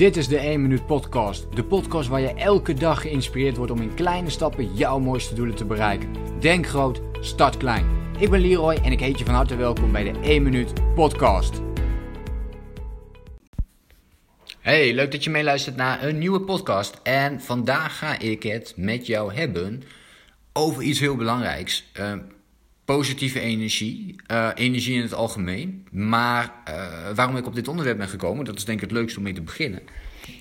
Dit is de 1 Minuut Podcast. De podcast waar je elke dag geïnspireerd wordt om in kleine stappen jouw mooiste doelen te bereiken. Denk groot, start klein. Ik ben Leroy en ik heet je van harte welkom bij de 1 Minuut Podcast. Hey, leuk dat je meeluistert naar een nieuwe podcast. En vandaag ga ik het met jou hebben over iets heel belangrijks. Uh, positieve energie, uh, energie in het algemeen. Maar uh, waarom ik op dit onderwerp ben gekomen, dat is denk ik het leukste om mee te beginnen,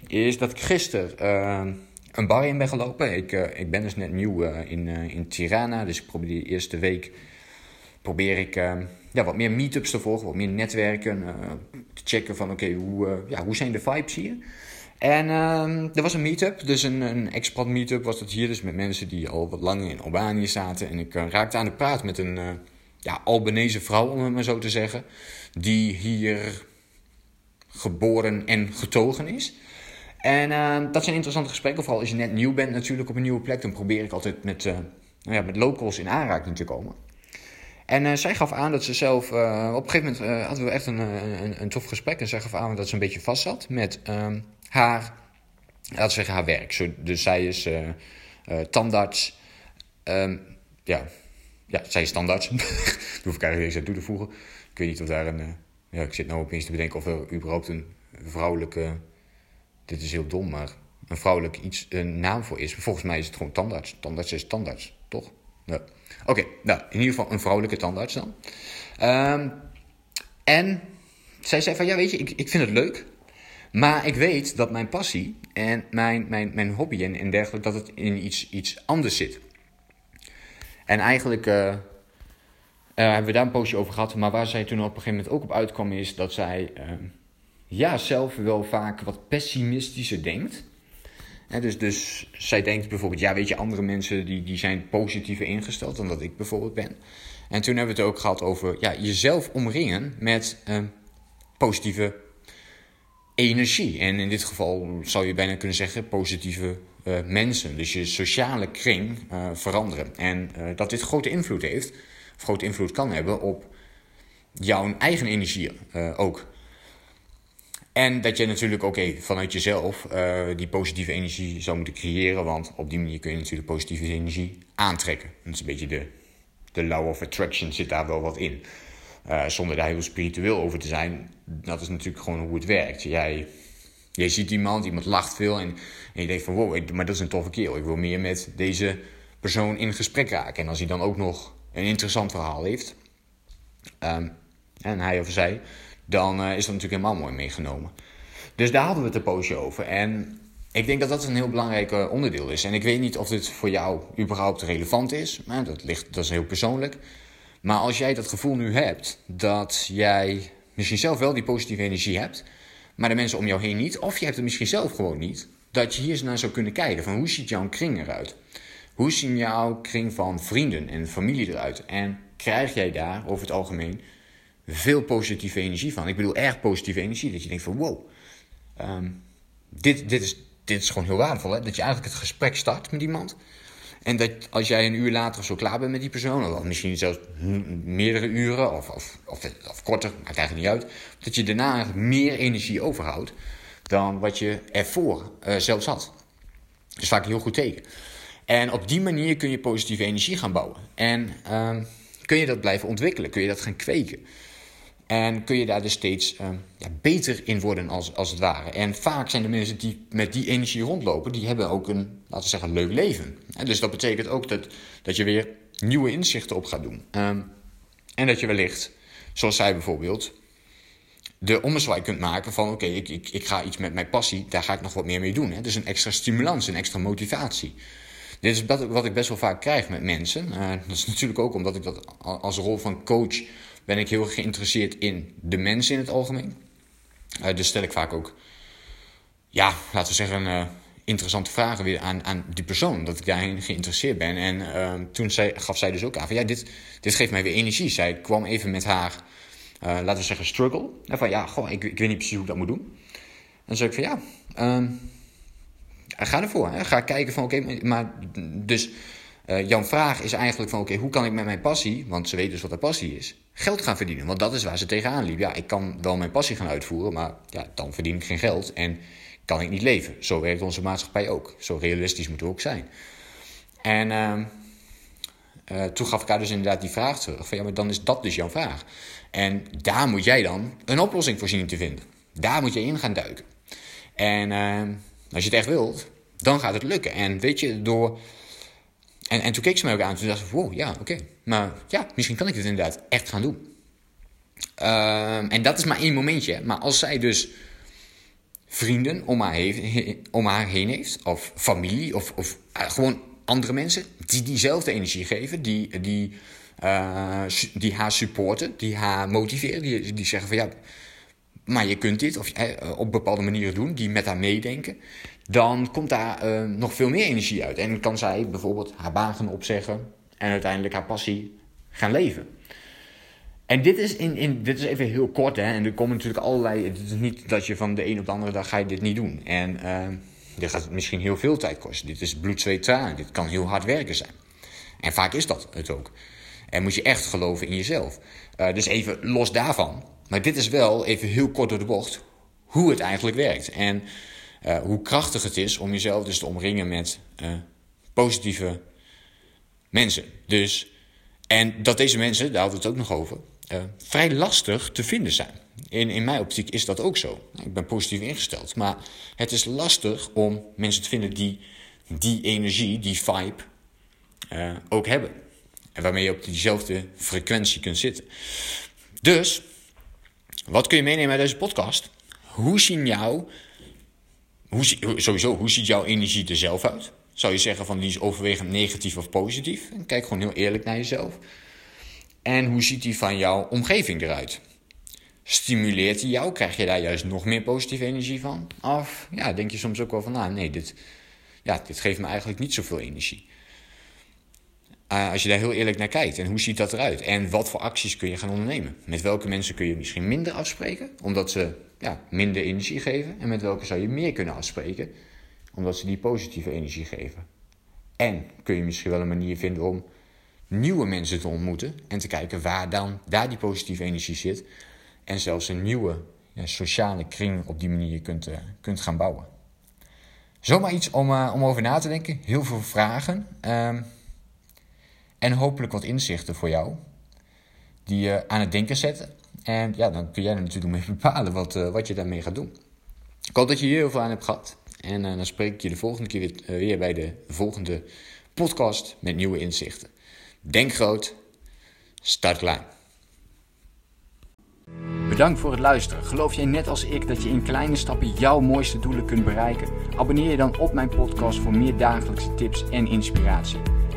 is dat ik gisteren uh, een bar in ben gelopen. Ik, ik ben dus net nieuw in, in Tirana, dus ik probeer de eerste week probeer ik ja, wat meer meetups te volgen, wat meer netwerken, te checken van oké, hoe, ja, hoe zijn de vibes hier? En uh, er was een meetup, dus een, een expat meetup was dat hier, dus met mensen die al wat langer in Albanië zaten. En ik uh, raakte aan de praat met een uh, ja, Albanese vrouw, om het maar zo te zeggen, die hier geboren en getogen is. En uh, dat zijn interessante gesprekken, vooral als je net nieuw bent natuurlijk op een nieuwe plek. Dan probeer ik altijd met, nou ja, met locals in aanraking te komen. En zij gaf aan dat ze zelf, op een gegeven moment hadden we echt een, een, een tof gesprek. En zij gaf aan dat ze een beetje vast zat met ehm, haar, laten we zeggen, haar werk. Dus zij is uh, uh, tandarts. Um, ja. ja, zij is tandarts. Daar hoef ik eigenlijk niks aan toe te voegen. Ik weet niet of daar een... Uh, ja, ik zit nou opeens te bedenken of er überhaupt een vrouwelijke... Dit is heel dom, maar een vrouwelijk iets, een naam voor is. Volgens mij is het gewoon tandarts. Tandarts is tandarts, toch? Ja. Oké, nou, in ieder geval een vrouwelijke tandarts dan. Um, en zij zei van, ja weet je, ik, ik vind het leuk maar ik weet dat mijn passie en mijn, mijn, mijn hobby en, en dergelijke, dat het in iets, iets anders zit. En eigenlijk uh, uh, hebben we daar een poosje over gehad. Maar waar zij toen op een gegeven moment ook op uitkwam is dat zij uh, ja, zelf wel vaak wat pessimistischer denkt. dus, dus zij denkt bijvoorbeeld, ja weet je, andere mensen die, die zijn positiever ingesteld dan dat ik bijvoorbeeld ben. En toen hebben we het ook gehad over ja, jezelf omringen met positieve energie. En in dit geval zou je bijna kunnen zeggen positieve uh, mensen. Dus je sociale kring uh, veranderen. En uh, dat dit grote invloed heeft, of grote invloed kan hebben op jouw eigen energie ook. En dat je natuurlijk ook vanuit jezelf die positieve energie zou moeten creëren. Want op die manier kun je natuurlijk positieve energie aantrekken. Dat is een beetje de, de law of attraction zit daar wel wat in. Uh, zonder daar heel spiritueel over te zijn. Dat is natuurlijk gewoon hoe het werkt. Jij, jij ziet iemand, iemand lacht veel en, je denkt van wow, maar dat is een toffe kerel. Ik wil meer met deze persoon in gesprek raken. En als hij dan ook nog een interessant verhaal heeft, um, en hij of zij, dan uh, is dat natuurlijk helemaal mooi meegenomen. Dus daar hadden we het een poosje over. En ik denk dat dat een heel belangrijk uh, onderdeel is. En ik weet niet of dit voor jou überhaupt relevant is. Maar dat, ligt, dat is heel persoonlijk. Maar als jij dat gevoel nu hebt dat jij misschien zelf wel die positieve energie hebt, maar de mensen om jou heen niet, of je hebt het misschien zelf gewoon niet, dat je hier eens naar zou kunnen kijken van hoe ziet jouw kring eruit? Hoe zien jouw kring van vrienden en familie eruit? En krijg jij daar over het algemeen veel positieve energie van? Ik bedoel, erg positieve energie. Dat je denkt van wow, um, dit, dit, is, dit is gewoon heel waardevol. Hè? Dat je eigenlijk het gesprek start met iemand. En dat als jij een uur later zo klaar bent met die persoon, of misschien zelfs meerdere uren of, of, of, of korter, maakt eigenlijk niet uit, dat je daarna meer energie overhoudt dan wat je ervoor uh, zelfs had. Dat is vaak een heel goed teken. En op die manier kun je positieve energie gaan bouwen. En uh, kun je dat blijven ontwikkelen, kun je dat gaan kweken. En kun je daar dus steeds uh, ja, beter in worden, als, als het ware. En vaak zijn de mensen die met die energie rondlopen, die hebben ook een, laten we zeggen, leuk leven. En dus dat betekent ook dat, dat je weer nieuwe inzichten op gaat doen. Um, en dat je wellicht, zoals zij bijvoorbeeld, de ommezwaai kunt maken van: oké, ik, ik, ik ga iets met mijn passie, daar ga ik nog wat meer mee doen. Hè? Dus een extra stimulans, een extra motivatie. Dit is wat ik best wel vaak krijg met mensen. Uh, dat is natuurlijk ook omdat ik dat als rol van coach ben ik heel geïnteresseerd in de mensen in het algemeen. Uh, dus stel ik vaak ook, ja, laten we zeggen, uh, interessante vragen weer aan, aan die persoon. Dat ik daarin geïnteresseerd ben. En uh, toen zei, gaf zij dus ook aan van, ja, dit, dit geeft mij weer energie. Zij kwam even met haar, laten we zeggen, struggle. En van, ja, goh, ik, ik weet niet precies hoe ik dat moet doen. En zei ik van, ja, ehm, ga ervoor. Hè. Ga kijken van, oké, maar dus Uh, vraag is eigenlijk van oké, hoe kan ik met mijn passie, want ze weten dus wat de passie is, geld gaan verdienen? Want dat is waar ze tegenaan liep. Ja, ik kan wel mijn passie gaan uitvoeren, maar ja, dan verdien ik geen geld en kan ik niet leven. Zo werkt onze maatschappij ook. Zo realistisch moeten we ook zijn. En uh, uh, toen gaf ik haar dus inderdaad die vraag terug. Van ja, maar dan is dat dus jouw vraag. En daar moet jij dan een oplossing voor zien te vinden. Daar moet je in gaan duiken. En uh, als je het echt wilt, dan gaat het lukken. En weet je, door. En, en toen keek ze mij ook aan. Toen dacht ze: wow, ja, oké. Maar ja, misschien kan ik het inderdaad echt gaan doen. Uh, en dat is maar één momentje. Maar als zij dus vrienden om haar, heeft, om haar heen heeft, of familie, of, of uh, gewoon andere mensen die diezelfde energie geven, die, die, uh, die haar supporten, die haar motiveren, die, die zeggen van ja, maar je kunt dit of, uh, op bepaalde manieren doen, die met haar meedenken, dan komt daar uh, nog veel meer energie uit. En kan zij bijvoorbeeld haar baan opzeggen en uiteindelijk haar passie gaan leven. En dit is, in, in, dit is even heel kort, hè. En er komen natuurlijk allerlei... Het is niet dat je van de een op de andere dag ga je dit niet doen. En uh, dit gaat misschien heel veel tijd kosten. Dit is bloed, zweet. Dit kan heel hard werken zijn. En vaak is dat het ook. En moet je echt geloven in jezelf. Uh, dus even los daarvan. Maar dit is wel, even heel kort door de bocht, hoe het eigenlijk werkt. En uh, hoe krachtig het is om jezelf dus te omringen met positieve mensen. Dus, en dat deze mensen, daar hadden we het ook nog over vrij lastig te vinden zijn. In, in mijn optiek is dat ook zo. Ik ben positief ingesteld. Maar het is lastig om mensen te vinden die die energie, die vibe, ook hebben. En waarmee je op diezelfde frequentie kunt zitten. Dus, wat kun je meenemen uit deze podcast? Hoe zien jou, hoe, sowieso, hoe ziet jouw energie er zelf uit? Zou je zeggen van die is overwegend negatief of positief? Kijk gewoon heel eerlijk naar jezelf. En hoe ziet die van jouw omgeving eruit? Stimuleert die jou? Krijg je daar juist nog meer positieve energie van? Of ja, denk je soms ook wel van, nou nee, dit, ja, dit geeft me eigenlijk niet zoveel energie. Uh, als je daar heel eerlijk naar kijkt. En hoe ziet dat eruit? En wat voor acties kun je gaan ondernemen? Met welke mensen kun je misschien minder afspreken, omdat ze ja, minder energie geven? En met welke zou je meer kunnen afspreken, omdat ze die positieve energie geven? En kun je misschien wel een manier vinden om nieuwe mensen te ontmoeten en te kijken waar dan daar die positieve energie zit. En zelfs een nieuwe ja, sociale kring op die manier kunt, uh, kunt gaan bouwen. Zomaar iets om, uh, om over na te denken. Heel veel vragen. En hopelijk wat inzichten voor jou. Die je aan het denken zetten. En ja, dan kun jij er natuurlijk mee bepalen wat, uh, wat je daarmee gaat doen. Ik hoop dat je hier heel veel aan hebt gehad. En dan spreek ik je de volgende keer weer, weer bij de volgende podcast met nieuwe inzichten. Denk groot, start klein. Bedankt voor het luisteren. Geloof jij net als ik dat je in kleine stappen jouw mooiste doelen kunt bereiken? Abonneer je dan op mijn podcast voor meer dagelijkse tips en inspiratie.